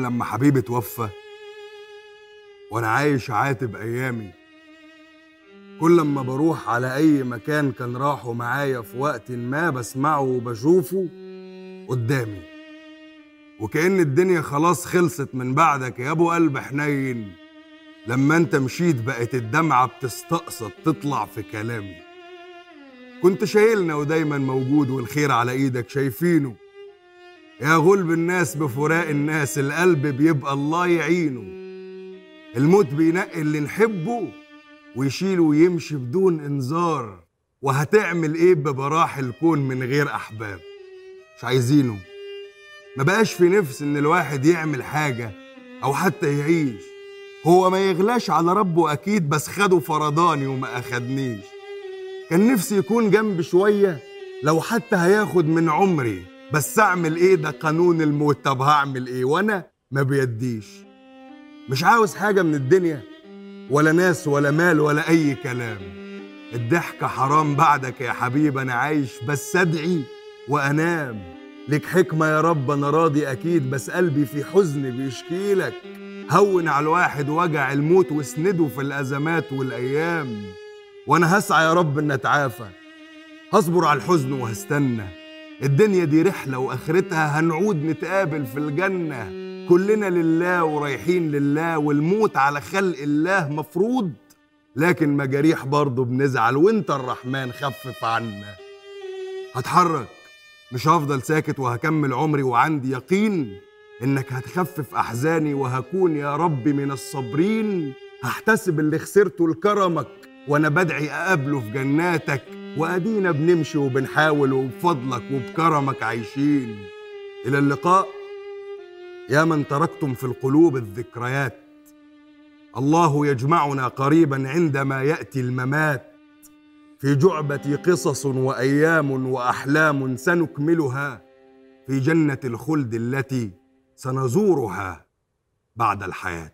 لما حبيبي توفى وأنا عايش عاتب أيامي. كل لما بروح على أي مكان كان راحوا معايا في وقت ما بسمعه وبشوفه قدامي. وكأن الدنيا خلاص خلصت من بعدك يا أبو قلب حنين. لما أنت مشيت بقت الدمعة بتستقصد تطلع في كلامي. كنت شايلنا ودايما موجود والخير على إيدك شايفينه. يا غلب الناس بفراق الناس القلب بيبقى الله يعينه. الموت بينقي اللي نحبه ويشيله ويمشي بدون انذار. وهتعمل إيه ببراح الكون من غير أحباب؟ مش عايزينه. ما بقاش في نفس إن الواحد يعمل حاجة أو حتى يعيش. هو ما يغلاش على ربه أكيد بس خده فرداني وما أخدنيش. كان نفسي يكون جنبي شوية لو حتى هياخد من عمري. بس أعمل إيه؟ ده قانون الموت. طب هعمل إيه؟ وأنا ما بيديش. مش عاوز حاجة من الدنيا؟ ولا ناس ولا مال ولا أي كلام. الضحكة حرام بعدك يا حبيب أنا عايش بس أدعي وأنام. لك حكمة يا رب أنا راضي أكيد بس قلبي في حزن بيشكيلك هون على الواحد وجع الموت واسنده في الأزمات والأيام. وأنا هسعى يا رب إن أتعافى. هصبر على الحزن وهستنى. الدنيا دي رحلة وآخرتها هنعود نتقابل في الجنة. كلنا لله ورايحين لله والموت على خلق الله مفروض لكن مجاريح برضه بنزعل وانت الرحمن خفف عنا. هتحرك مش هفضل ساكت وهكمل عمري وعندي يقين إنك هتخفف أحزاني وهكون يا رب من الصابرين. هحتسب اللي خسرته لكرمك وأنا بدعي أقابله في جناتك. وادينا بنمشي وبنحاول وبفضلك وبكرمك عايشين. إلى اللقاء. يا من تركتم في القلوب الذكريات. الله يجمعنا قريبا عندما يأتي الممات. في جعبة قصص وأيام وأحلام سنكملها. في جنة الخلد التي سنزورها بعد الحياة.